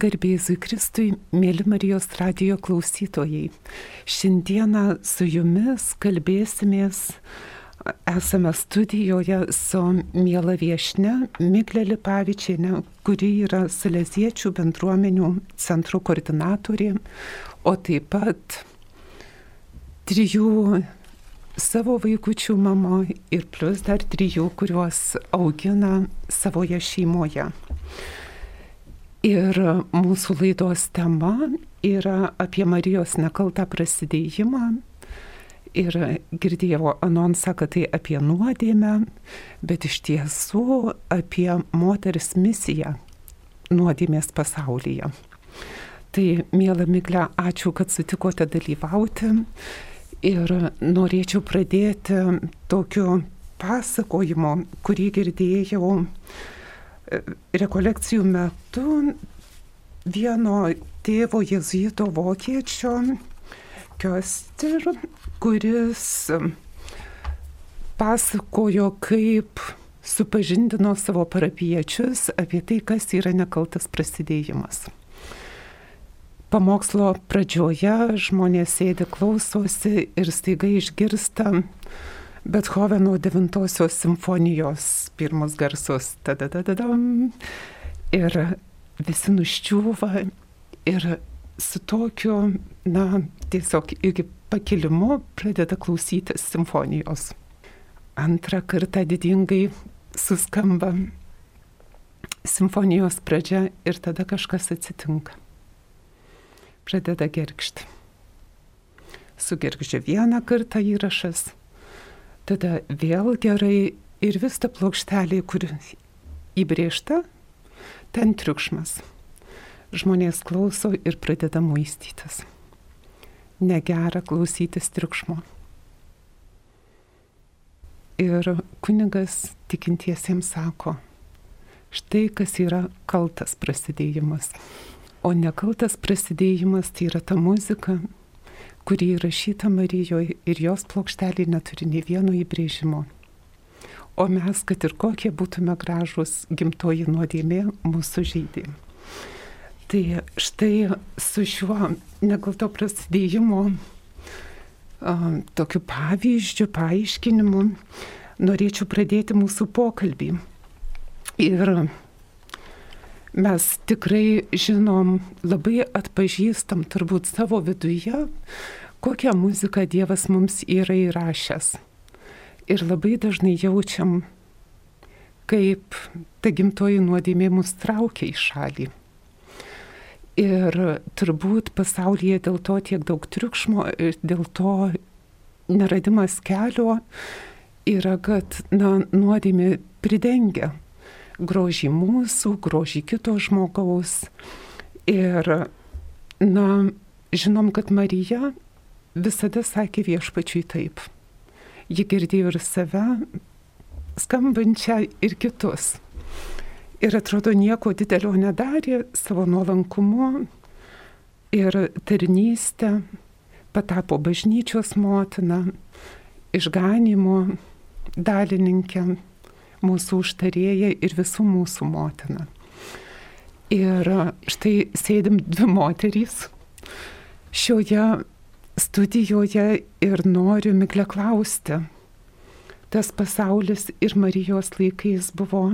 Garbėzui Kristui, mėly Marijos radijo klausytojai. Šiandieną su jumis kalbėsimės, esame studijoje su miela viešne Miglė Lipavičiane, kuri yra Saleziečių bendruomenių centro koordinatorė, o taip pat trijų savo vaikučių mama ir plus dar trijų, kuriuos augina savoje šeimoje. Ir mūsų laidos tema yra apie Marijos nekaltą prasidėjimą. Ir girdėjau anonsą, kad tai apie nuodėmę, bet iš tiesų apie moters misiją nuodėmės pasaulyje. Tai, mėla Miglė, ačiū, kad sutikote dalyvauti. Ir norėčiau pradėti tokiu pasakojimu, kurį girdėjau rekolekcijų metu vieno tėvo jezuito vokiečio Kioster, kuris pasakojo, kaip supažindino savo parapiečius apie tai, kas yra nekaltas prasidėjimas. Pamokslo pradžioje žmonės sėdi klausosi ir staiga išgirsta Bethoveno devintosios simfonijos pirmus garsus. Tada, tada, tada. Ir visi nuščiūva ir su tokiu, na, tiesiog iki pakilimu pradeda klausytis simfonijos. Antrą kartą didingai suskamba simfonijos pradžia ir tada kažkas atsitinka. Pradeda gergžti. Sugergžia vieną kartą įrašas tada vėl gerai ir vis ta plokštelė, kur įbrėžta, ten triukšmas. Žmonės klauso ir pradeda muistytis. Negera klausytis triukšmo. Ir kunigas tikintiesiems sako, štai kas yra kaltas prasidėjimas. O nekaltas prasidėjimas tai yra ta muzika, kuri įrašyta Marijoje ir jos plokštelė neturi nei vieno įbrėžimo. O mes, kad ir kokie būtume gražus, gimtoji nuodėmė mūsų žydė. Tai štai su šiuo nekalto prasidėjimo tokiu pavyzdžiu, paaiškinimu norėčiau pradėti mūsų pokalbį. Ir mes tikrai žinom, labai atpažįstam turbūt savo viduje, kokią muziką Dievas mums yra įrašęs. Ir labai dažnai jaučiam, kaip ta gimtoji nuodėmė mus traukia į šalį. Ir turbūt pasaulyje dėl to tiek daug triukšmo, dėl to neradimas kelio yra, kad na, nuodėmė pridengia grožį mūsų, grožį kito žmogaus. Ir, na, žinom, kad Marija visada sakė viešpačiui taip. Ji girdėjo ir save, skambančią ir kitus. Ir atrodo, nieko didelio nedarė savo nuolankumu ir tarnystę, patapo bažnyčios motina, išganimo dalininkė mūsų užtarėja ir visų mūsų motina. Ir štai sėdim dvi moterys šioje studijoje ir noriu Miglę klausti. Tas pasaulis ir Marijos laikais buvo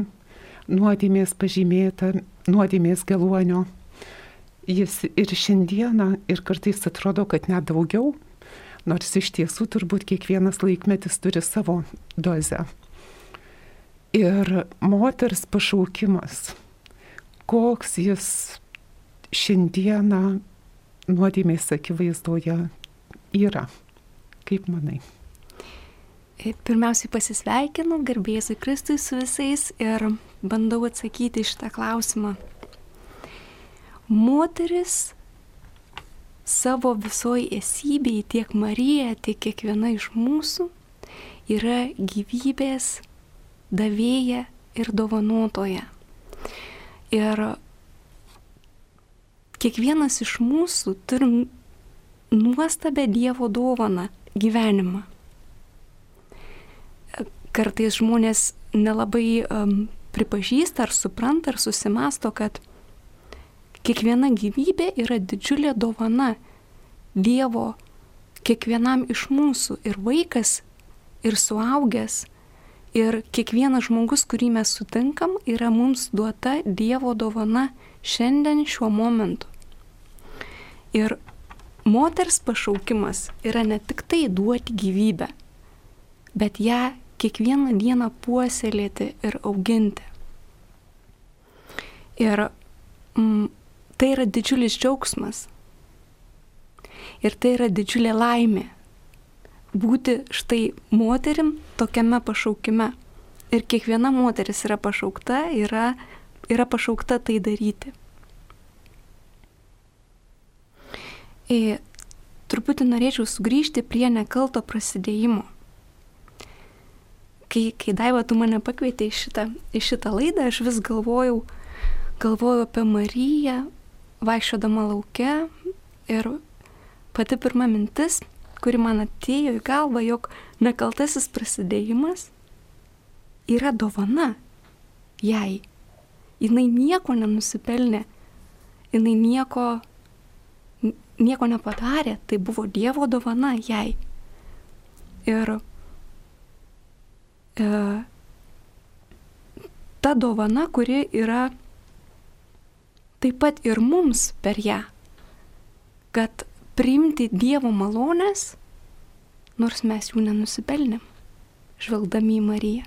nuodėmės pažymėta, nuodėmės geluonio. Jis ir šiandieną, ir kartais atrodo, kad net daugiau, nors iš tiesų turbūt kiekvienas laikmetis turi savo dozę. Ir moters pašaukimas, koks jis šiandieną nuodėmės akivaizdoje yra. Kaip manai? Pirmiausiai pasisveikinu, garbėsiu Kristui su visais ir bandau atsakyti šitą klausimą. Moteris savo visoji esybėje, tiek Marija, tiek kiekviena iš mūsų, yra gyvybės davėja ir dovanotoja. Ir kiekvienas iš mūsų turim nuostabę Dievo dovaną gyvenimą. Kartais žmonės nelabai um, pripažįsta ar supranta ar susimasto, kad kiekviena gyvybė yra didžiulė dovana Dievo kiekvienam iš mūsų ir vaikas, ir suaugęs, ir kiekvienas žmogus, kurį mes sutinkam, yra mums duota Dievo dovana šiandien šiuo momentu. Ir moters pašaukimas yra ne tik tai duoti gyvybę, bet ją kiekvieną dieną puoselėti ir auginti. Ir mm, tai yra didžiulis džiaugsmas. Ir tai yra didžiulė laimė būti štai moterim tokiame pašaukime. Ir kiekviena moteris yra pašaukta, yra, yra pašaukta tai daryti. Ir truputį norėčiau sugrįžti prie nekalto prasidėjimo. Kai, kai Daiva, tu mane pakvietė į šitą, į šitą laidą, aš vis galvojau, galvojau apie Mariją, vaikščiodama laukia ir pati pirma mintis, kuri man atėjo į galvą, jog nekaltasis prasidėjimas yra dovana jai. Jis nieko nenusipelnė, jinai nieko, nieko nepadarė, tai buvo Dievo dovana jai. Ir e, ta dovana, kuri yra taip pat ir mums per ją, kad priimti Dievo malonės, nors mes jų nenusipelnėm, žvelgdami į Mariją.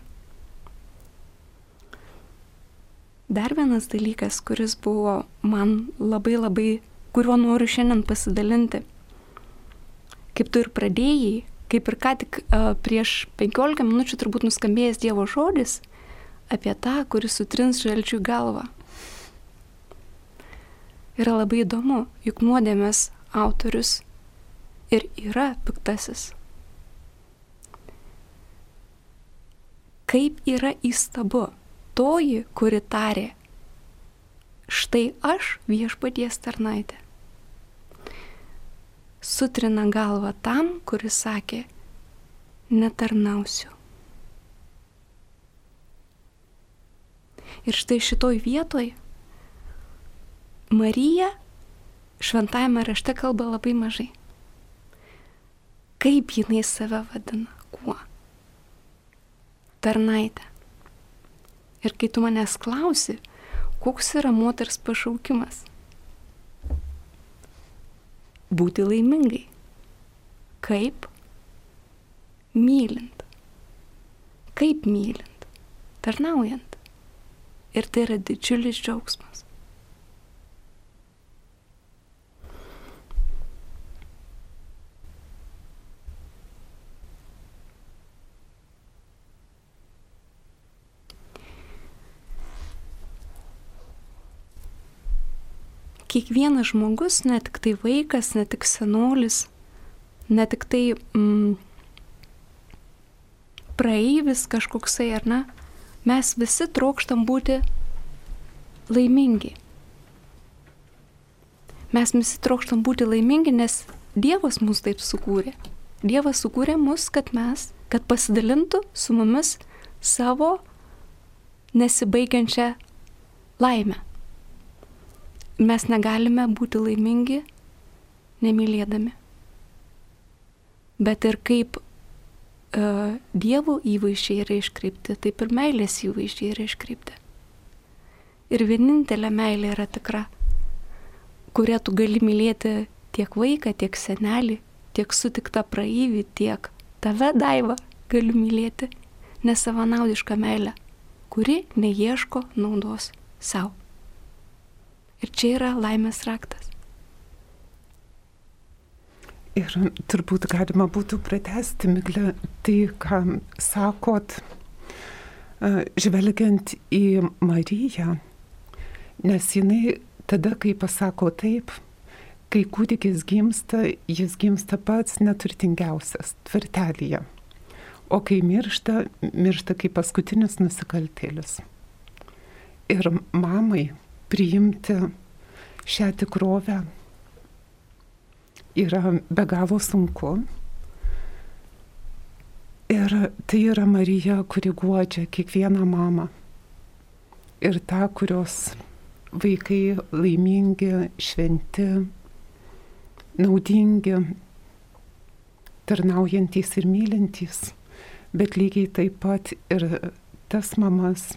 Dar vienas dalykas, kuris buvo man labai labai, kuriuo noriu šiandien pasidalinti. Kaip tu ir pradėjai, kaip ir ką tik uh, prieš 15 minučių turbūt nuskambėjęs Dievo žodis apie tą, kuris sutrins žalčių galvą. Yra labai įdomu, juk nuodėmės autorius ir yra piktasis. Kaip yra įstabu toji, kuri tarė, štai aš viešpaties tarnaitė. Sutrina galvą tam, kuris sakė, netarnausiu. Ir štai šitoj vietoj Marija šventajame rašte kalba labai mažai. Kaip jinai save vadina? Kuo? Tarnaitė. Ir kai tu manęs klausi, koks yra moters pašaukimas? Būti laimingai. Kaip? Mylint. Kaip mylint? Tarnaujant. Ir tai yra didžiulis džiaugsmas. Kiekvienas žmogus, ne tik tai vaikas, ne tik senolis, ne tik tai mm, praeivis kažkoksai ar ne, mes visi trokštam būti laimingi. Mes visi trokštam būti laimingi, nes Dievas mus taip sukūrė. Dievas sukūrė mus, kad mes, kad pasidalintų su mumis savo nesibaigiančią laimę mes negalime būti laimingi nemylėdami. Bet ir kaip uh, Dievo įvaizdžiai yra iškreipti, taip ir meilės įvaizdžiai yra iškreipti. Ir vienintelė meilė yra tikra, kurią tu gali mylėti tiek vaiką, tiek senelį, tiek sutiktą praeivį, tiek tave daivą galiu mylėti nesavanaudišką meilę, kuri neieško naudos savo. Ir čia yra laimės raktas. Ir turbūt galima būtų pratesti, Miglė, tai, ką sakot, žvelgiant į Mariją, nes jinai tada, kai pasako taip, kai kūdikis gimsta, jis gimsta pats neturtingiausias tvirtelėje. O kai miršta, miršta kaip paskutinis nusikaltėlis. Ir mamai priimti šią tikrovę yra be galo sunku. Ir tai yra Marija, kuri guodžia kiekvieną mamą. Ir tą, kurios vaikai laimingi, šventi, naudingi, tarnaujantys ir mylintys, bet lygiai taip pat ir tas mamas,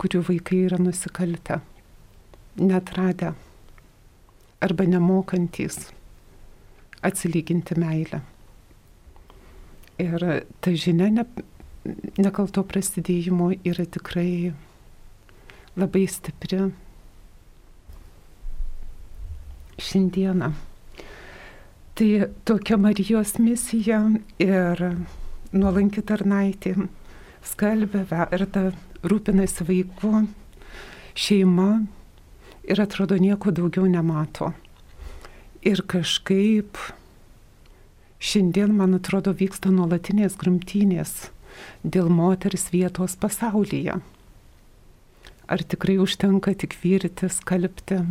kurių vaikai yra nusikaltę, netradę arba nemokantys atsilyginti meilę. Ir ta žinia ne, nekalto prasidėjimo yra tikrai labai stipri šiandieną. Tai tokia Marijos misija ir nuolanki tarnaitė skalbia, verda, rūpinasi vaiku, šeima ir atrodo nieko daugiau nemato. Ir kažkaip šiandien, man atrodo, vyksta nuolatinės grumtynės dėl moters vietos pasaulyje. Ar tikrai užtenka tik vyrti, skalbti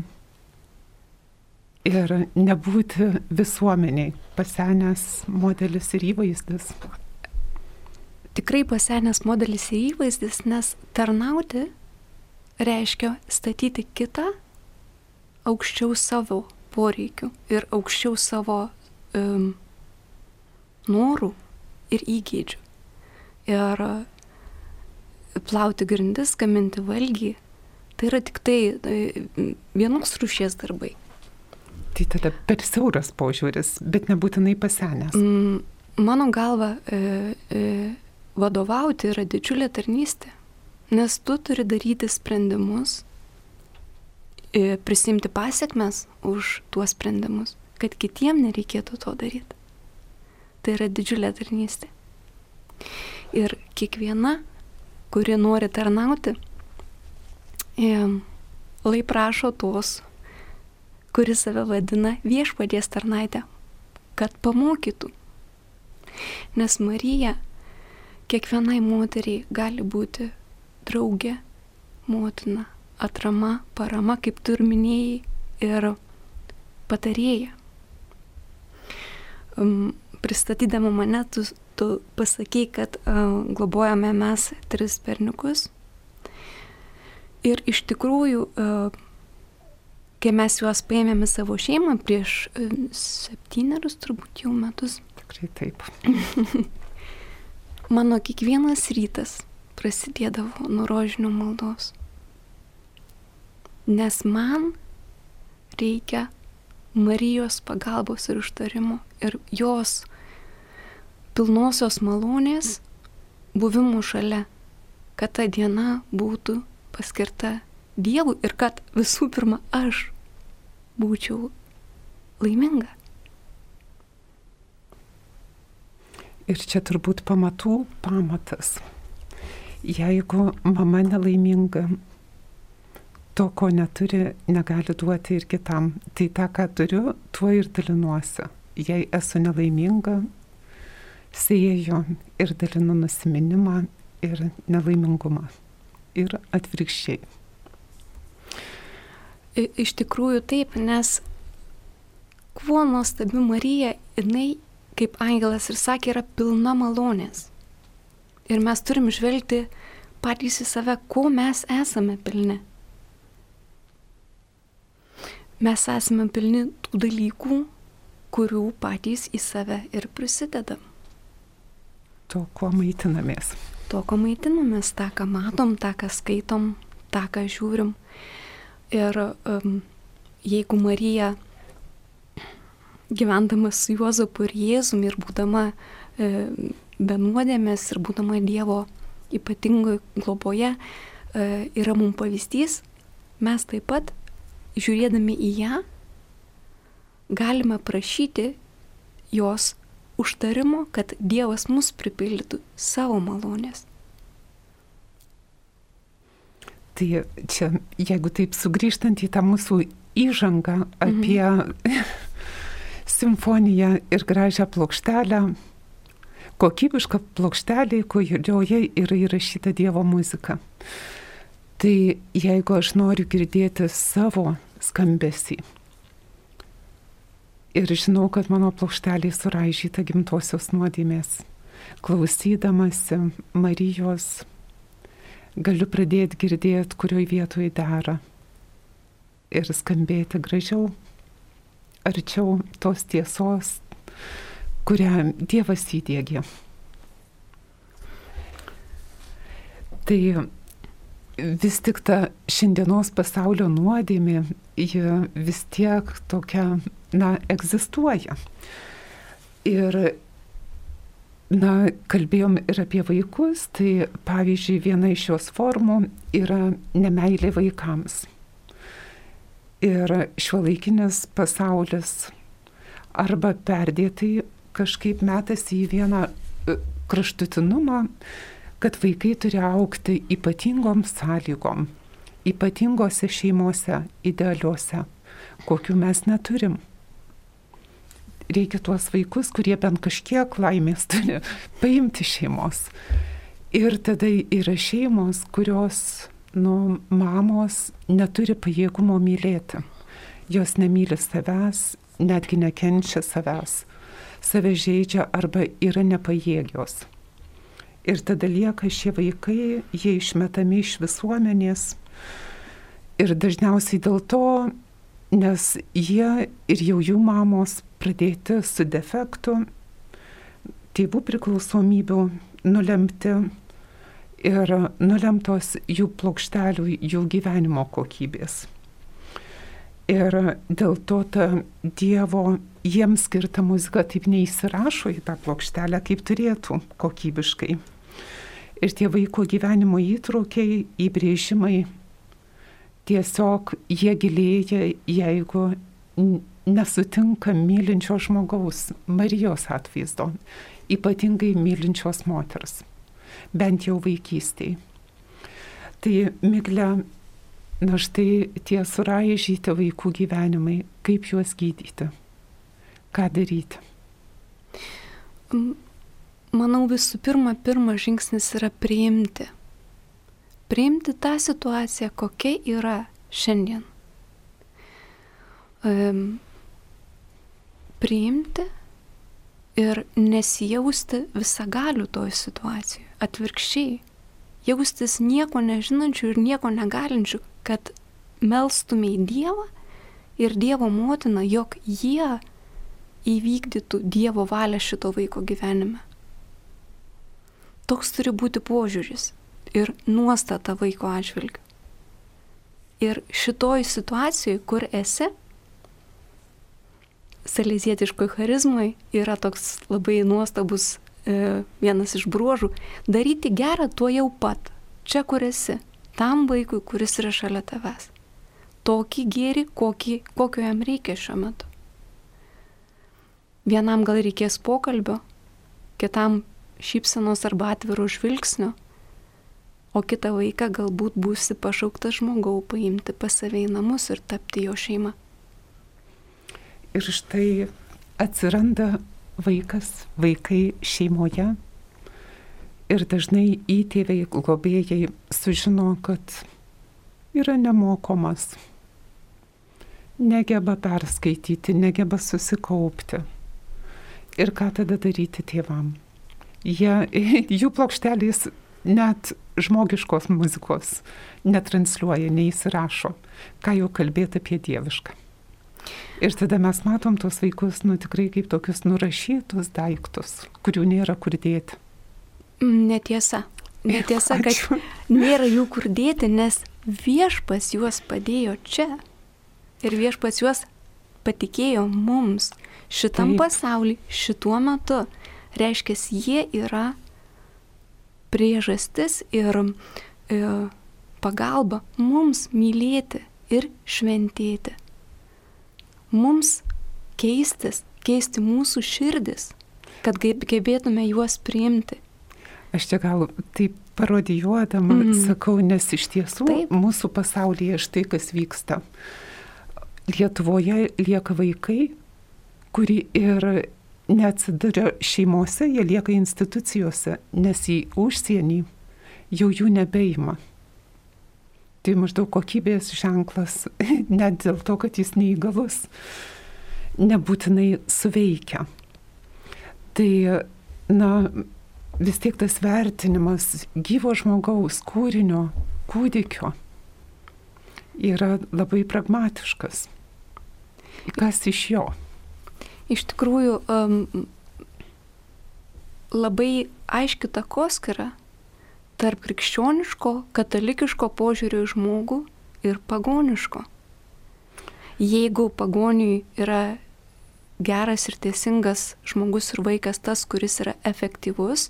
ir nebūti visuomeniai pasenęs modelis ir įvaizdis? Tikrai pasenęs modelis ir įvaizdis, nes tarnauti reiškia statyti kitą aukščiau savo poreikių ir aukščiau savo um, norų ir įgėdžių. Ir plauti grindis, gaminti valgį, tai yra tik tai, tai vienos rušies darbai. Tai tada per siauras požiūris, bet nebūtinai pasenęs. Mm, mano galva, e, e, vadovauti yra didžiulė tarnystė. Nes tu turi daryti sprendimus, prisimti pasiekmes už tuos sprendimus, kad kitiem nereikėtų to daryti. Tai yra didžiulė tarnystė. Ir kiekviena, kuri nori tarnauti, lai prašo tos, kuris save vadina viešpaties tarnaitę, kad pamokytų. Nes Marija kiekvienai moteriai gali būti draugė, motina, atrama, parama, kaip tu ir minėjai, ir patarėja. Pristatydama mane, tu, tu pasakai, kad uh, globojame mes tris berniukus. Ir iš tikrųjų, uh, kai mes juos paėmėme savo šeimą prieš uh, septynerius turbūt jau metus. Tikrai taip. Mano kiekvienas rytas prasidėdavo nuo rožinio maldos. Nes man reikia Marijos pagalbos ir užtarimo ir jos pilnosios malonės buvimų šalia, kad ta diena būtų paskirta Dievui ir kad visų pirma aš būčiau laiminga. Ir čia turbūt pamatų pamatas jeigu mama nelaiminga, to, ko neturi, negali duoti ir kitam. Tai tą, ką turiu, tuo ir dalinuosi. Jei esu nelaiminga, sieju ir dalinu nusiminimą ir nelaimingumą. Ir atvirkščiai. Iš tikrųjų taip, nes kuo nuostabi Marija, jinai, kaip angelas ir sakė, yra pilna malonės. Ir mes turim žvelgti patys į save, ko mes esame pilni. Mes esame pilni tų dalykų, kurių patys į save ir prisidedam. To, kuo maitinamės. To, kuo maitinamės, tą, ką matom, tą, ką skaitom, tą, ką žiūrim. Ir um, jeigu Marija, gyvendama su Juozapu ir Jėzumi ir būdama e, be nuodėmės ir būdama Dievo ypatingoje globoje e, yra mums pavyzdys, mes taip pat, žiūrėdami į ją, galime prašyti jos užtarimo, kad Dievas mus pripildytų savo malonės. Tai čia, jeigu taip sugrįžtant į tą mūsų įžangą apie mhm. simfoniją ir gražią plokštelę, kokybiška plokštelė, kurioje yra įrašyta Dievo muzika. Tai jeigu aš noriu girdėti savo skambesį ir žinau, kad mano plokštelė suraižyta gimtosios nuodėmės, klausydamasi Marijos, galiu pradėti girdėti, kurioje vietoje dera ir skambėti gražiau, arčiau tos tiesos, kurią Dievas įdėgė. Tai vis tik ta šiandienos pasaulio nuodėmė, ji vis tiek tokia, na, egzistuoja. Ir, na, kalbėjom ir apie vaikus, tai pavyzdžiui, viena iš jos formų yra nemailė vaikams. Ir šiuolaikinis pasaulis arba perdėtai kažkaip metasi į vieną e, kraštutinumą, kad vaikai turi aukti ypatingom sąlygom, ypatingose šeimose, idealiuose, kokių mes neturim. Reikia tuos vaikus, kurie bent kažkiek laimės turi, paimti šeimos. Ir tada yra šeimos, kurios, nu, mamos neturi pajėgumo mylėti. Jos nemyli savęs, netgi nekenčia savęs. Save žaidžia arba yra nepajėgios. Ir tada lieka šie vaikai, jie išmetami iš visuomenės. Ir dažniausiai dėl to, nes jie ir jau jų mamos pradėti su defektu, tėvų priklausomybių nulemti ir nulemtos jų plokštelių, jų gyvenimo kokybės. Ir dėl to ta Dievo jiems skirta muzika taip neįsirašo į tą plokštelę, kaip turėtų kokybiškai. Ir tie vaiko gyvenimo įtraukiai, įbrėžimai, tiesiog jie gilėja, jeigu nesutinka mylinčio žmogaus, Marijos atvaizdo, ypatingai mylinčios moters, bent jau vaikystėje. Tai Miglė, na štai tie suraižyti vaikų gyvenimai, kaip juos gydyti? Ką daryti? Manau visų pirma, pirmas žingsnis yra priimti. Priimti tą situaciją, kokia yra šiandien. Um, priimti ir nesijausti visagalių toj situacijoje. Atvirkščiai, jaustis nieko nežinančių ir nieko negalinčių, kad melstumė į Dievą ir Dievo motiną, jog jie įvykdytų Dievo valią šito vaiko gyvenime. Toks turi būti požiūris ir nuostata vaiko atžvilgiu. Ir šitoj situacijoje, kur esi, salizietiškoj charizmai yra toks labai nuostabus e, vienas iš bruožų - daryti gerą tuo jau pat, čia kur esi, tam vaikui, kuris yra šalia tavęs. Tokį gėrį, kokį, kokio jam reikia šiuo metu. Vienam gal reikės pokalbio, kitam šypsenos arba atviro žvilgsnio, o kitą vaiką galbūt būsi pašauktas žmogau paimti pas save į namus ir tapti jo šeima. Ir štai atsiranda vaikas, vaikai šeimoje ir dažnai įtėviai, globėjai sužino, kad yra nemokomas, negeba perskaityti, negeba susikaupti Ir ką tada daryti tėvam? Jie, jų plokštelės net žmogiškos muzikos netransliuoja, neįsirašo. Ką jau kalbėti apie dievišką. Ir tada mes matom tos vaikus, nu tikrai kaip tokius nurašytus daiktus, kurių nėra kur dėti. Netiesa. Netiesa, kad nėra jų kur dėti, nes viešpas juos padėjo čia. Ir viešpas juos patikėjo mums šitam Taip. pasauliu, šituo metu. Reiškia, jie yra priežastis ir e, pagalba mums mylėti ir šventėti. Mums keistis, keisti mūsų širdis, kad gebėtume juos priimti. Aš čia gal taip parodijuodama mm. sakau, nes iš tiesų taip. mūsų pasaulyje štai kas vyksta. Lietuvoje lieka vaikai, kuri ir neatsiduria šeimose, jie lieka institucijose, nes į užsienį jau jų nebeima. Tai maždaug kokybės ženklas, net dėl to, kad jis neįgalus, nebūtinai suveikia. Tai, na, vis tiek tas vertinimas gyvo žmogaus kūrinio, kūdikio, yra labai pragmatiškas. Kas iš jo? Iš tikrųjų, um, labai aiški takoskira tarp krikščioniško, katalikiško požiūrio į žmogų ir pagoniško. Jeigu pagoniui yra geras ir teisingas žmogus ir vaikas tas, kuris yra efektyvus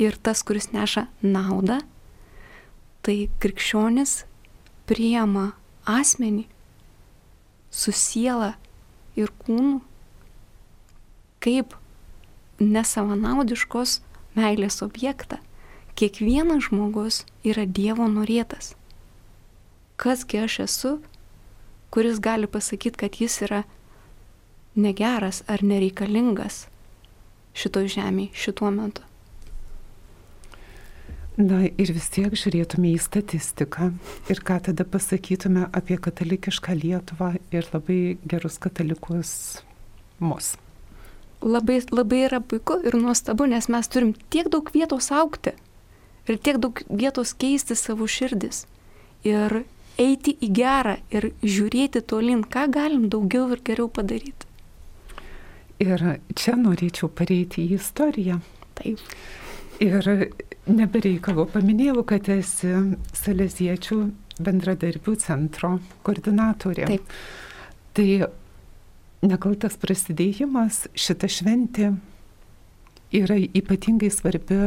ir tas, kuris neša naudą, tai krikščionis priema asmenį su siela ir kūnu kaip nesavanaudiškos meilės objektą. Kiekvienas žmogus yra Dievo norėtas. Kasgi aš esu, kuris gali pasakyti, kad jis yra negeras ar nereikalingas šito žemėje šituo metu. Na ir vis tiek žiūrėtume į statistiką ir ką tada pasakytume apie katalikišką Lietuvą ir labai gerus katalikus mus. Labai, labai yra puiku ir nuostabu, nes mes turim tiek daug vietos aukti ir tiek daug vietos keisti savo širdis. Ir eiti į gerą ir žiūrėti tolin, ką galim daugiau ir geriau padaryti. Ir čia norėčiau pareiti į istoriją. Taip. Ir nebereikalo paminėjau, kad esi Saleziečių bendradarbių centro koordinatorė. Taip. Tai nekaltas prasidėjimas, šita šventė yra ypatingai svarbi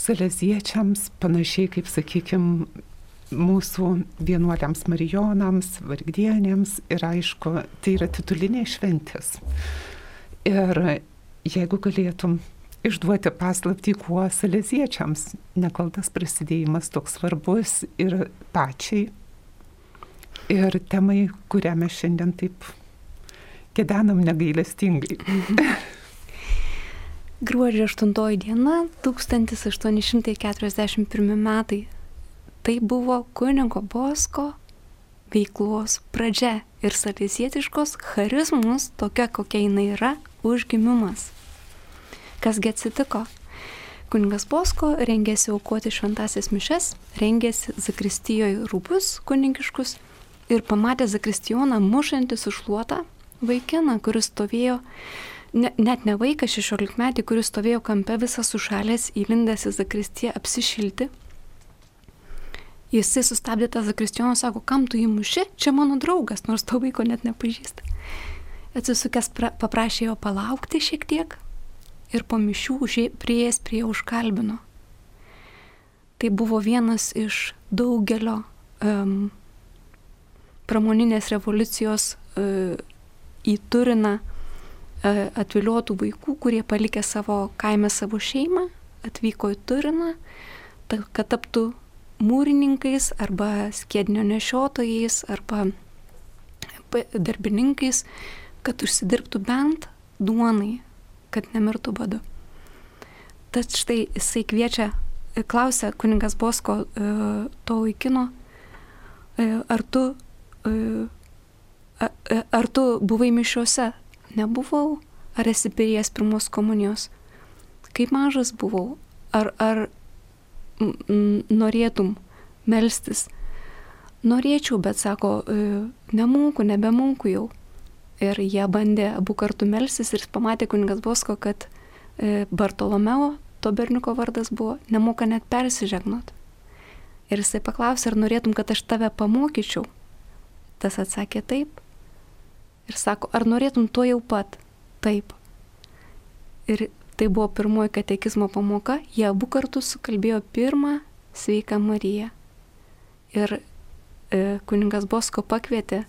saleziečiams, panašiai kaip, sakykime, mūsų vienuoliams marijonams, vargdienėms ir aišku, tai yra titulinė šventės. Ir jeigu galėtum išduoti paslapti, kuo saleziečiams nekaltas prasidėjimas toks svarbus ir pačiai, ir temai, kurią mes šiandien taip kedenam negailestingai. Gruodžio 8 diena 1841 metai. Tai buvo kunigo Bosko veiklos pradžia ir salėsietiškos charizmos, tokia kokia jinai yra, užgimimas. Kasgi atsitiko? Kuningas Bosko rengėsi aukoti šventasias mišes, rengėsi zakristijoje rūbus kunigiškus ir pamatė zakristijoną mušantį sušluotą vaikiną, kuris stovėjo ne, net ne vaikas, 16 metį, kuris stovėjo kampe visas sušalęs, įlindęs į zakristiją apsišilti. Jisai sustabdė tą zakristijoną, sako, kam tu jį muši, čia mano draugas, nors to vaiko net nepažįsta. Atsisukęs pra, paprašė jo palaukti šiek tiek ir po mišių prieės prie užkalbino. Tai buvo vienas iš daugelio um, pramoninės revoliucijos uh, į Turiną E, atviliotų vaikų, kurie palikė savo kaimę savo šeimą, atvyko į Turiną, kad taptų mūrininkais arba skėdinio nešiotojais arba darbininkais, kad užsidirbtų bent duonai, kad nemirtų badu. Tad štai jisai kviečia, klausia kuningas Bosko e, to vaikino, e, ar tu, ar tu buvai mišiuose nebuvau, ar esi pries pirmos komunijos, kaip mažas buvau, ar, ar norėtum melstis. Norėčiau, bet sako, e, nemoku, nebemoku jau. Ir jie bandė abu kartu melstis ir pamatė kuningas Bosko, kad e, Bartolomeo, to berniuko vardas buvo, nemoka net persižegnot. Ir jisai paklausė, ar norėtum, kad aš tave pamokyčiau. Tas atsakė taip ir sako, ar norėtum to jau pat? Taip. Ir tai buvo pirmoji katekizmo pamoka, jie abu kartu sukalbėjo pirmą sveiką Mariją. Ir e, kuningas Bosko pakvietė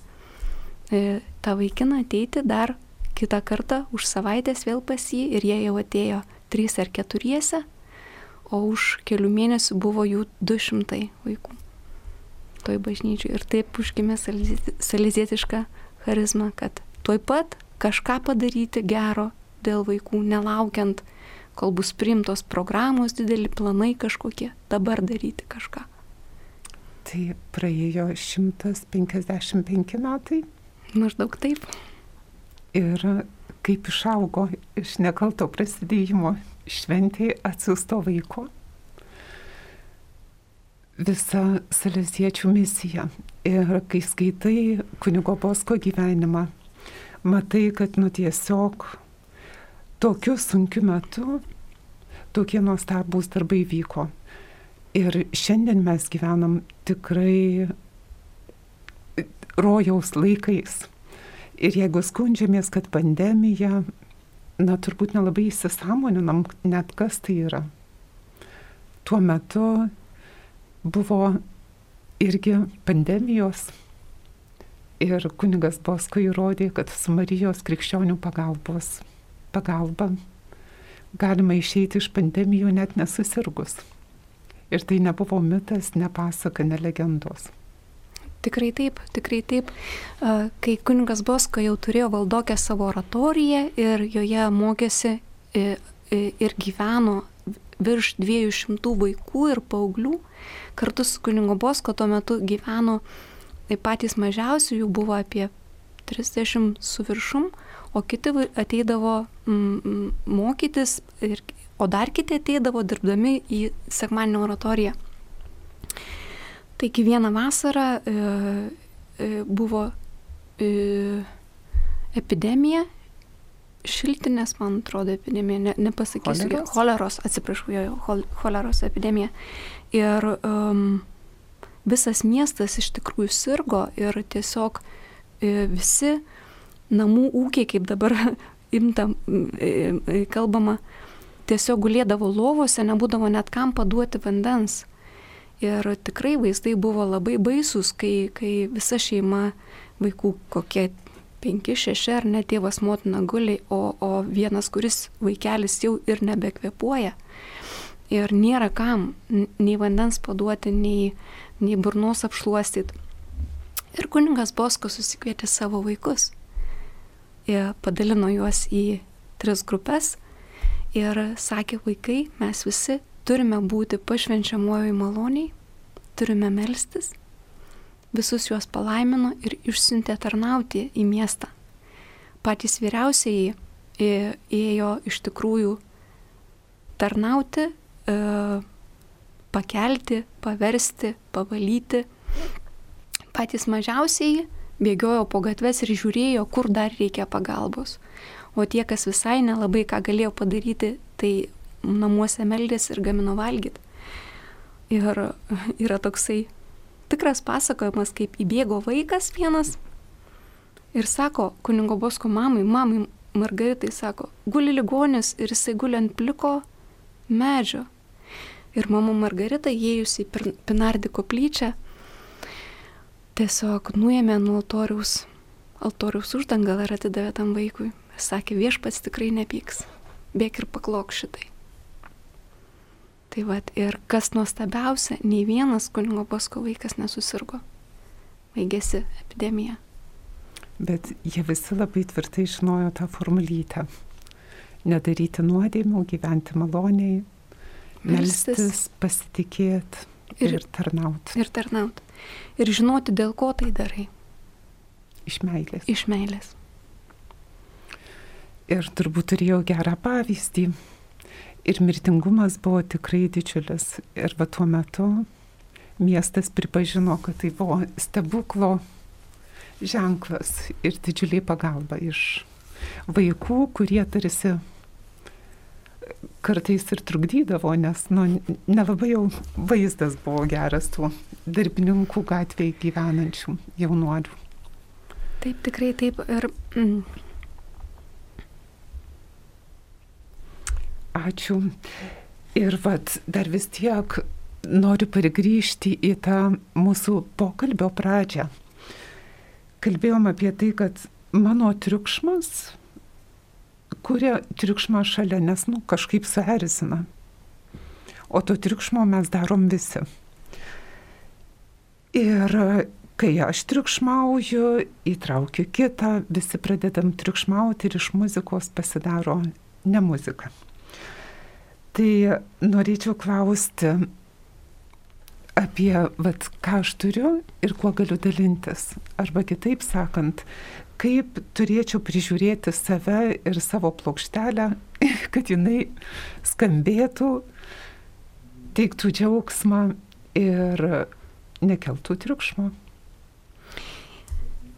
tą vaikiną ateiti dar kitą kartą už savaitės vėl pas jį ir jie jau atėjo trys ar keturiese, o už kelių mėnesių buvo jų du šimtai vaikų toj bažnyčiai. Ir taip užgimė salizietiška charizmą, kad tuoj pat kažką padaryti gero dėl vaikų, nelaukiant, kol bus priimtos programos, dideli planai kažkokie, dabar daryti kažką. Tai praėjo 155 metai. Maždaug taip. Ir kaip išaugo iš nekalto prasidėjimo šventėje atsiusto vaiko. visa salesiečių misija. Ir kai skaitai kunigo Bosko gyvenimą, matai, kad nu tiesiog tokiu sunkiu metu tokie nuostabūs darbai vyko. Ir šiandien mes gyvenam tikrai rojaus laikais. Ir jeigu skundžiamės, kad pandemija, na turbūt nelabai įsisamoninam net kas tai yra. Tuo metu buvo irgi pandemijos ir kunigas Bosko įrodė, kad su Marijos krikščionių pagalbos pagalba galima išeiti iš pandemijų net nesusirgus. Ir tai nebuvo mitas, ne pasaka, ne legendos. Tikrai taip, tikrai taip. Kai kuningas Bosko jau turėjo valdokę savo oratoriją ir joje mokėsi ir gyveno virš 200 vaikų ir paauglių, kartu su kuningo Bosko tuo metu gyveno patys mažiausi, jų buvo apie 30 su viršum, o kiti ateidavo mokytis, ir, o dar kiti ateidavo dirbdami į sekmaninę oratoriją. Taigi vieną vasarą e, e, buvo e, epidemija, šiltinės, man atrodo, epidemija, ne, nepasakysiu, choleros, choleros atsiprašau, jo, jo, choleros epidemija. Ir um, visas miestas iš tikrųjų sirgo ir tiesiog visi namų ūkiai, kaip dabar imtam e, kalbama, tiesiog gulėdavo lovose, nebūdavo net kam paduoti vandens. Ir tikrai vaizdai buvo labai baisus, kai, kai visa šeima vaikų kokie 5-6 ar net tėvas motina guli, o, o vienas, kuris vaikelis jau ir nebekvepuoja. Ir nėra kam nei vandens paduoti, nei, nei burnos apšluostyti. Ir kuningas Bosko susikvietė savo vaikus padalino juos į tris grupės ir sakė vaikai, mes visi turime būti pašvenčiamuoju maloniai, turime melstis, visus juos palaimino ir išsiuntė tarnauti į miestą. Patys vyriausiai ėjo iš tikrųjų tarnauti, e, pakelti, paversti, pavalyti. Patys mažiausiai bėgiojo po gatves ir žiūrėjo, kur dar reikia pagalbos. O tie, kas visai nelabai ką galėjo padaryti, tai namuose meldės ir gamino valgyti. Ir yra toksai tikras pasakojimas, kaip įbėgo vaikas vienas ir sako kuningo Bosko mamai, mamai Margaritai sako, guli ligonis ir jisai guli ant pliko medžio. Ir mama Margarita įėjusi į Pinardį koplyčią tiesiog nuėmė nuo altoriaus, altoriaus uždangalą ir atidavė tam vaikui. Sakė, viešpats tikrai nepyks, bėk ir paklok šitai. Tai vad, ir kas nuostabiausia, nei vienas kunigo Bosko vaikas nesusirgo. Baigėsi epidemija. Bet jie visi labai tvirtai žinojo tą formulytę. Nedaryti nuodėmių, gyventi maloniai, melstis, pasitikėti ir, ir tarnauti. Ir tarnauti ir žinoti, dėl ko tai darai. Iš meilės. Iš meilės. Ir turbūt turėjau gerą pavyzdį. Ir mirtingumas buvo tikrai didžiulis. Ir va tuo metu miestas pripažino, kad tai buvo stebuklo ženklas ir didžiuliai pagalba iš vaikų, kurie tarsi kartais ir trukdydavo, nes nu, nelabai jau vaizdas buvo geras tų darbininkų gatvėje gyvenančių jaunuolių. Taip, tikrai taip. Ir, mm. Ačiū. Ir vad, dar vis tiek noriu pargrįžti į tą mūsų pokalbio pradžią. Kalbėjom apie tai, kad mano triukšmas kuria triukšmą šalia, nes, nu, kažkaip suerzina. O to triukšmo mes darom visi. Ir kai aš triukšmauju, įtraukiu kitą, visi pradedam triukšmauti ir iš muzikos pasidaro ne muzika. Tai norėčiau klausti apie, vat, ką aš turiu ir kuo galiu dalintis. Arba kitaip sakant, kaip turėčiau prižiūrėti save ir savo plokštelę, kad jinai skambėtų, teiktų džiaugsmą ir nekeltų triukšmo.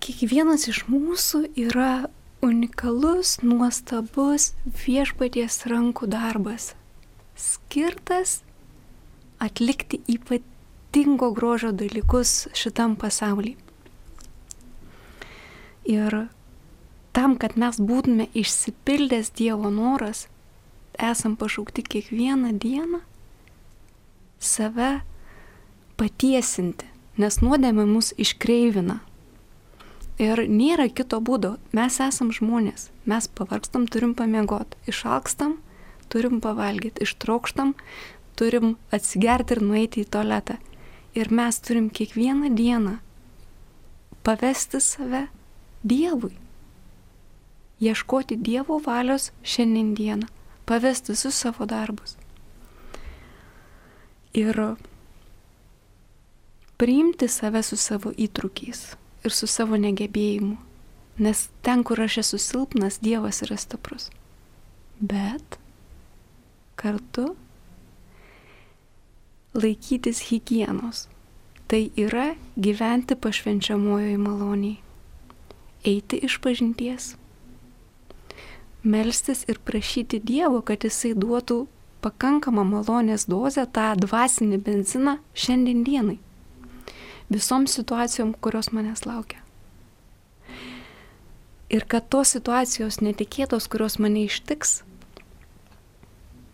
Kiekvienas iš mūsų yra unikalus, nuostabus viešpaties rankų darbas, skirtas atlikti ypatingo grožio dalykus šitam pasaulyje. Ir tam, kad mes būtume išsipildęs Dievo noras, esam pašaukti kiekvieną dieną save patiesinti, nes nuodėmė mus iškreivina. Ir nėra kito būdo. Mes esam žmonės. Mes pavargstam, turim pamiegoti. Išalkstam, turim pavalgyti. Ištraukštam, turim atsigerti ir nueiti į tualetą. Ir mes turim kiekvieną dieną pavesti save Dievui ieškoti Dievo valios šiandieną, pavesti visus savo darbus. Ir priimti save su savo įtrukiais ir su savo negebėjimu, nes ten, kur aš esu silpnas, Dievas yra stiprus. Bet kartu laikytis hygienos. Tai yra gyventi pašvenčiamojoje maloniai, eiti iš pažinties melstis ir prašyti Dievo, kad Jisai duotų pakankamą malonės dozę, tą dvasinį benziną šiandien dienai. Visom situacijom, kurios manęs laukia. Ir kad tos situacijos netikėtos, kurios mane ištiks,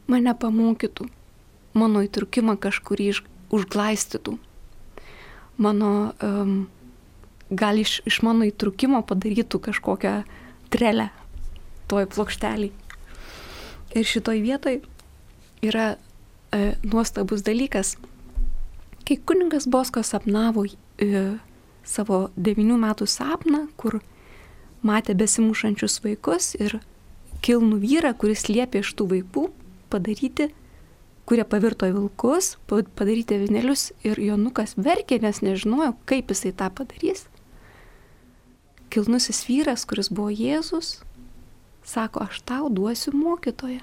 mane pamokytų, mano įtrukimą kažkurį užglaistytų, mano, um, gal iš, iš mano įtrukimo padarytų kažkokią trelę toj plokšteliai. Ir šitoj vietoj yra e, nuostabus dalykas. Kai kuningas Bosko sapnavo e, savo devinių metų sapną, kur matė besimušančius vaikus ir kilnų vyrą, kuris liepė iš tų vaikų padaryti, kurie pavirto į vilkus, padaryti vinelius ir Jonukas verkė, nes nežinojo, kaip jisai tą padarys. Kilnusis vyras, kuris buvo Jėzus, sako, aš tau duosiu mokytoją.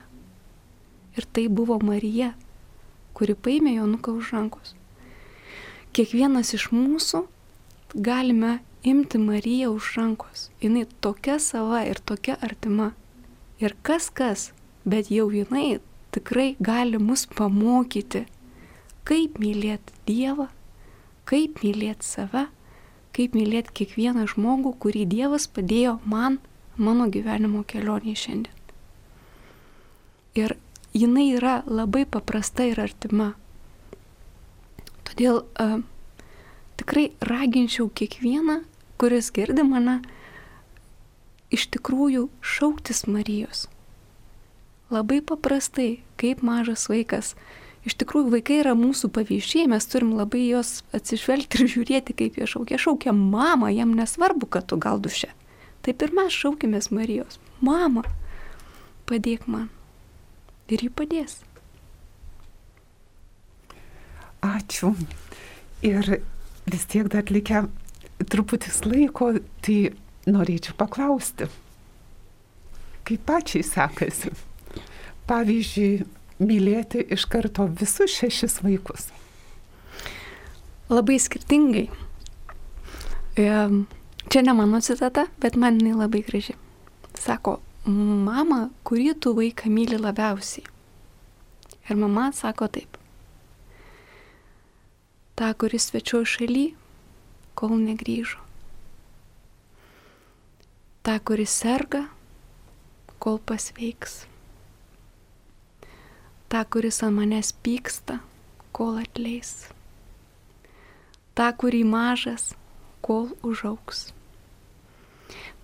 Ir tai buvo Marija, kuri paėmė Jonuką už rankos. Kiekvienas iš mūsų galime imti Mariją už rankos. Jis tokia sava ir tokia artima. Ir kas kas, bet jau jinai tikrai gali mus pamokyti, kaip mylėti Dievą, kaip mylėti save, kaip mylėti kiekvieną žmogų, kurį Dievas padėjo man mano gyvenimo kelionėje šiandien. Ir jinai yra labai paprasta ir artima. Todėl uh, tikrai raginčiau kiekvieną, kuris girdi mane, iš tikrųjų šauktis Marijos. Labai paprastai, kaip mažas vaikas. Iš tikrųjų, vaikai yra mūsų pavyzdžiai, mes turim labai juos atsižvelgti ir žiūrėti, kaip jie šaukia. Šaukia mama, jam nesvarbu, kad tu gal duše. Taip ir mes šaukimės Marijos. Mama, padėk man. Ir ji padės. Ačiū. Ir vis tiek dar likę truputis laiko, tai norėčiau paklausti, kaip pačiai sekasi. Pavyzdžiui, mylėti iš karto visus šešis vaikus. Labai skirtingai. Čia ne mano citata, bet man jinai labai graži. Sako, mama, kurį tu vaiką myli labiausiai? Ir mama sako taip. Ta, kuris svečio šaly, kol negryžo. Ta, kuris serga, kol pasveiks. Ta, kuris ant manęs pyksta, kol atleis. Ta, kurį mažas, kol užauks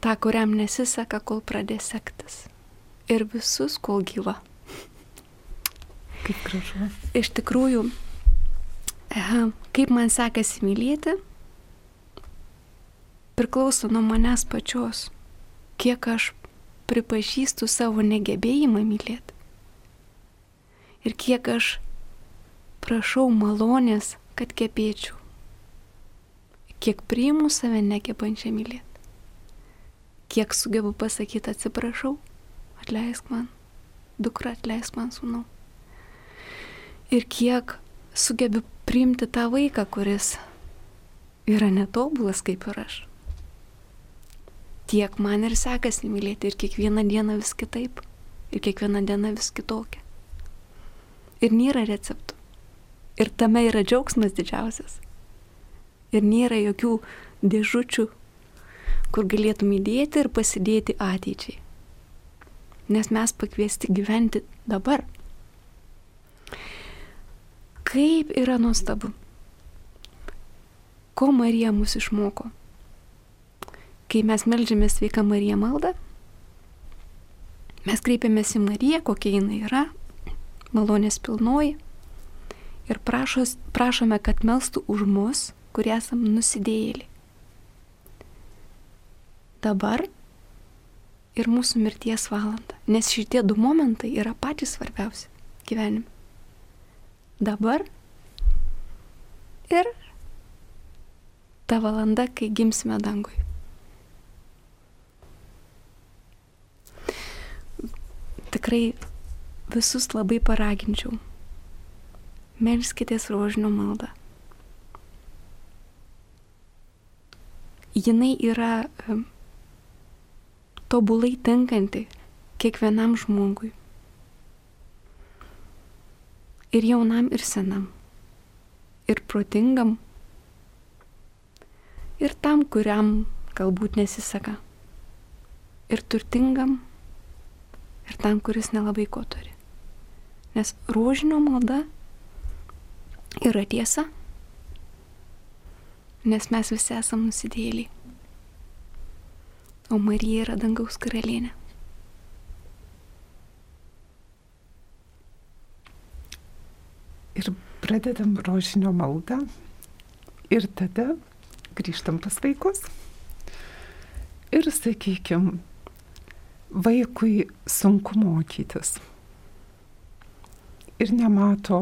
tą, kuriam nesiseka, kol pradės sektis. Ir visus, kol gyva. Kaip gražu. Iš tikrųjų, kaip man sekasi mylėti, priklauso nuo manęs pačios, kiek aš pripažįstu savo negebėjimą mylėti. Ir kiek aš prašau malonės, kad kepėčiau. Kiek priimu save negebančią mylėti kiek sugebu pasakyti atsiprašau, atleisk man, dukra atleisk man sūnau. Ir kiek sugebi priimti tą vaiką, kuris yra netobulas kaip ir aš. Tiek man ir sekasi mylėti ir kiekvieną dieną vis kitaip. Ir kiekviena diena vis kitokia. Ir nėra receptų. Ir tame yra džiaugsmas didžiausias. Ir nėra jokių dėžučių, kur galėtum įdėti ir pasidėti ateičiai. Nes mes pakviesti gyventi dabar. Kaip yra nuostabu. Ko Marija mus išmoko? Kai mes melžiamės sveika Marija maldą, mes kreipiamės į Mariją, kokia jinai yra, malonės pilnoji, ir prašos, prašome, kad melstų už mus, kurie esam nusidėjėliai. Dabar ir mūsų mirties valanda, nes šitie du momentai yra patys svarbiausi gyvenime dabar ir ta valanda, kai gimsime dangui. Tikrai visus labai paraginčiau. Melskitės rožinio maldą. Jinai yra tobulai tinkanti kiekvienam žmogui ir jaunam, ir senam, ir protingam, ir tam, kuriam galbūt nesiseka, ir turtingam, ir tam, kuris nelabai ko turi. Nes rožinio malda yra tiesa, nes mes visi esame nusidėliai, o Marija yra dangaus karalienė. ir pradedam rožinio maldą ir tada grįžtam pas vaikus. Ir sakykime, vaikui sunku mokytis. Ir nemato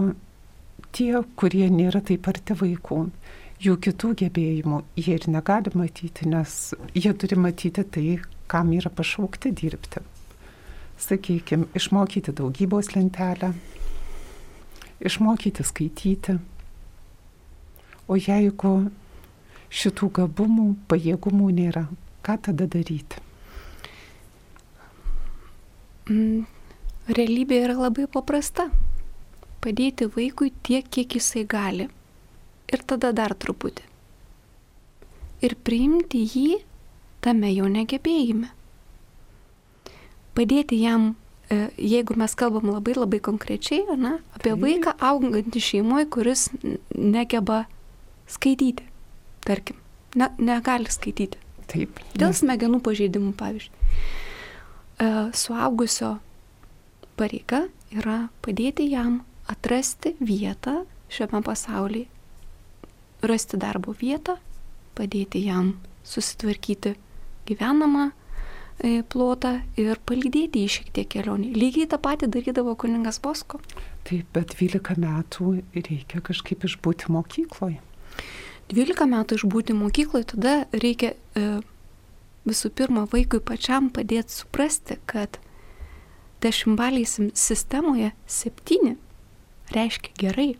tie, kurie nėra taip arti vaikų, jų kitų gebėjimų jie ir negali matyti, nes jie turi matyti tai, kam yra pašaukti dirbti. Sakykime, išmokyti daugybos lentelę, išmokyti skaityti. O jeigu šitų gabumų, pajėgumų nėra, ką tada daryti? Mm, realybė yra labai paprasta. Padėti vaikui tiek, kiek jisai gali. Ir tada dar truputį. Ir priimti jį tame jo negebėjime. Padėti jam E, jeigu mes kalbam labai labai konkrečiai, ne, apie vaiką augantį šeimoje, kuris negeba skaityti, tarkim, ne, negali skaityti. Taip. Dėl nes... smegenų pažeidimų, pavyzdžiui. E, suaugusio pareiga yra padėti jam atrasti vietą šiame pasaulyje, rasti darbo vietą, padėti jam susitvarkyti gyvenamą E, plotą ir palydėti jį šiek tiek kelionį. Lygiai tą patį darydavo kuningas Bosko. Taip, bet 12 metų reikia kažkaip išbūti mokykloje. 12 metų išbūti mokykloje, tada reikia e, visų pirma vaikui pačiam padėti suprasti, kad dešimtbaliai sistemoje septyni reiškia gerai,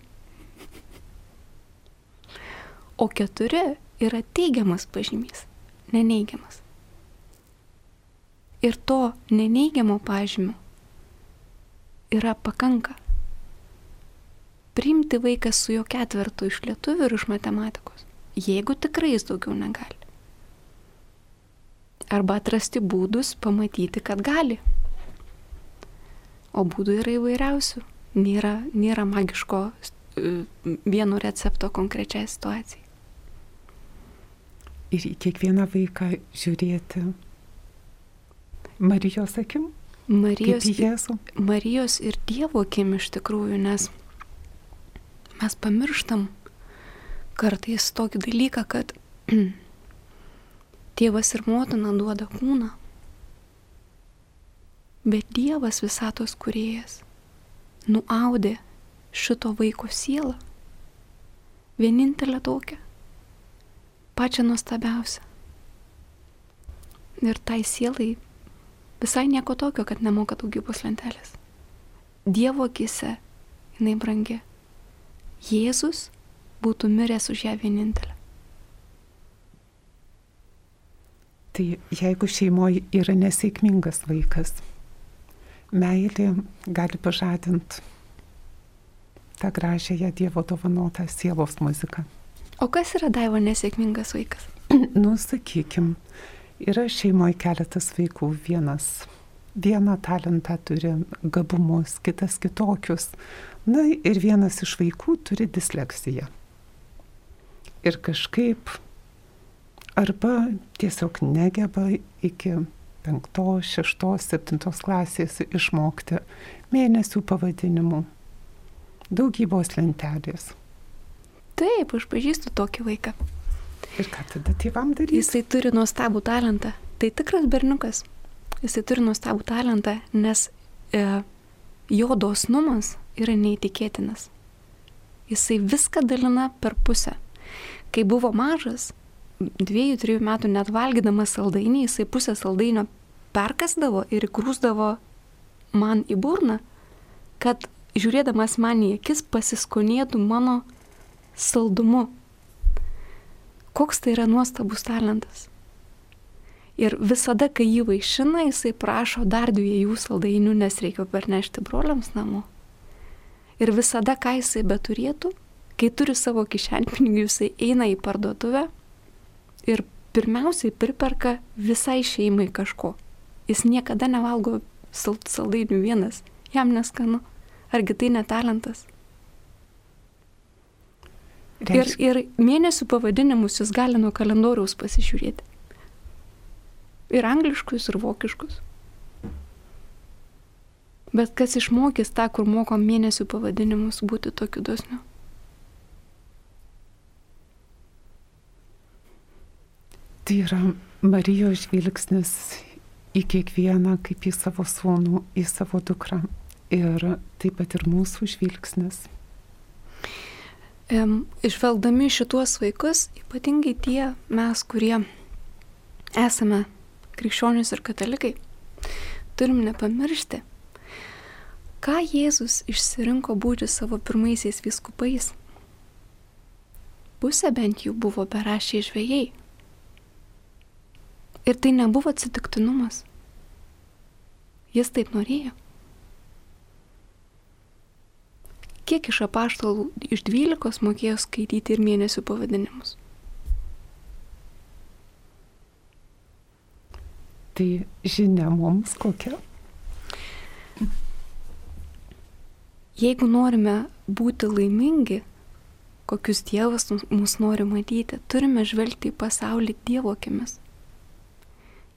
o keturi yra teigiamas pažymys, neneigiamas ir to neneigiamo pažymio yra pakanka. Priimti vaiką su jo ketvertu iš lietuvių ir iš matematikos, jeigu tikrai jis daugiau negali. Arba atrasti būdus pamatyti, kad gali. O būdų yra įvairiausių. Nėra, nėra magiško e, vieno recepto konkrečiai situacijai. Ir į kiekvieną vaiką žiūrėti Marijos akim? Marijos, Marijos ir Dievo akim iš tikrųjų, nes mes pamirštam kartais tokį dalyką, kad tėvas ir motina duoda kūną, bet Dievas visatos kuriejas nuaudė šito vaiko sielą, vienintelę tokią, pačią nuostabiausią. Ir tai sielai Visai nieko tokio, kad nemoka daugybos lentelės. Dievo akise jinai brangi. Jėzus būtų miręs už ją vienintelę. Tai jeigu šeimoje yra nesėkmingas vaikas, meilė gali pažadinti tą gražiąją Dievo dovanotą sielos muziką. O kas yra Daivo nesėkmingas vaikas? nu, sakykim, yra šeimoje keletas vaikų, vienas vieną talentą turi gabumus, kitas kitokius. Na ir vienas iš vaikų turi disleksiją. Ir kažkaip arba tiesiog negeba iki penktos, šeštos, septintos klasės išmokti mėnesių pavadinimų, daugybos lentelės. Taip, aš pažįstu tokį vaiką. Ir ką tada tėvam daryti? Jisai turi nuostabų talentą. Tai tikras berniukas. Jisai turi nuostabų talentą, nes e, jo dosnumas yra neįtikėtinas. Jisai viską dalina per pusę. Kai buvo mažas, dviejų, trijų metų net valgydamas saldainį, jisai pusę saldainio perkasdavo ir įkrūsdavo man į burną, kad žiūrėdamas man į akis pasiskonėtų mano saldumu. Koks tai yra nuostabus talentas. Ir visada, kai jį vaišina, jisai prašo dar dviejų saldainių, nes reikia pernešti broliams namo. Ir visada, ką jisai beturėtų, kai turi savo kišenpinigių, jisai eina į parduotuvę ir pirmiausiai priperka visai šeimai kažko. Jis niekada nevalgo saldainių vienas, jam neskanu. Argi tai netalentas? Ir, ir mėnesių pavadinimus jis gali nuo kalendoriaus pasižiūrėti. Ir angliškus, ir vokiškus. Bet kas išmokys tą, kur moko mėnesių pavadinimus būti tokiu dosniu? Tai yra Marijos žvilgsnis į kiekvieną kaip į savo sūnų, į savo dukrą. Ir taip pat ir mūsų žvilgsnis. Išvelgdami šituos vaikus, ypatingai tie mes, kurie esame krikščionys ir katalikai, turim nepamiršti, ką Jėzus išsirinko būti savo pirmaisiais viskupais. Pusė bent jų buvo berašiai žvėjai, Ir tai nebuvo atsitiktinumas. Jis taip norėjo. Kiek iš apaštalų iš dvylikos mokėjo skaityti ir mėnesių pavadinimus? Tai žinia mums kokia? Jeigu norime būti laimingi, kokius Dievas mus nori matyti, turime žvelgti į pasaulį Dievo akimis.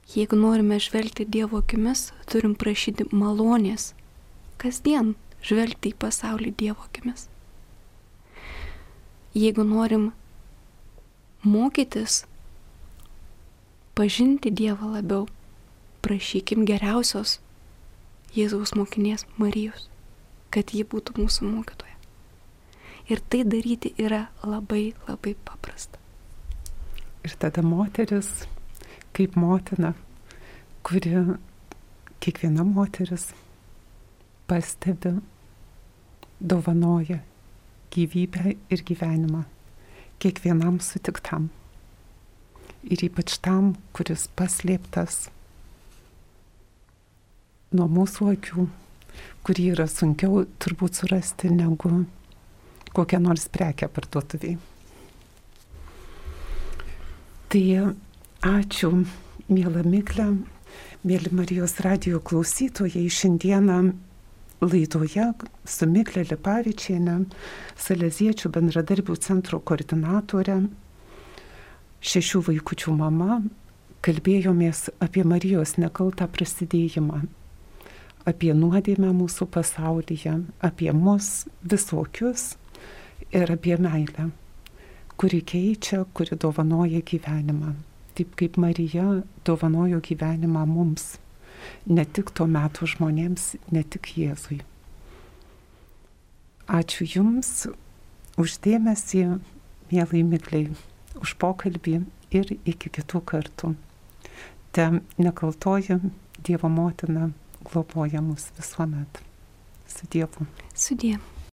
Jeigu norime žvelgti Dievo akimis, turim prašyti malonės. Kasdien žvelgti į pasaulį Dievo akimis. Jeigu norim mokytis, pažinti Dievą labiau, prašykim geriausios Jėzaus mokinės Marijos, kad ji būtų mūsų mokytoja. Ir tai daryti yra labai labai paprasta. Ir tada moteris kaip motina, kuri kiekviena moteris pastebi, dovanoja gyvybę ir gyvenimą kiekvienam sutiktam. Ir ypač tam, kuris paslėptas nuo mūsų akių, kurį yra sunkiau turbūt surasti negu kokią nors prekę parduotuviai. Tai Ačiū, mėla Miklė, mėly Marijos radio klausytojai. Šiandieną laidoje su Miklė Lipavičiane, Saleziečių bendradarbių centro koordinatorė, šešių vaikųčių mama, kalbėjomės apie Marijos nekaltą prasidėjimą, apie nuodėmę mūsų pasaulyje, apie mus visokius ir apie meilę, kuri keičia, kuri dovanoja gyvenimą taip kaip Marija dovanojo gyvenimą mums, ne tik tuo metu žmonėms, ne tik Jėzui. Ačiū Jums uždėmesį, mėlai mikliai, už pokalbį ir iki kitų kartų. Te nekaltoji Dievo motina globoja mus visuomet. Su Dievu. Su Dievu.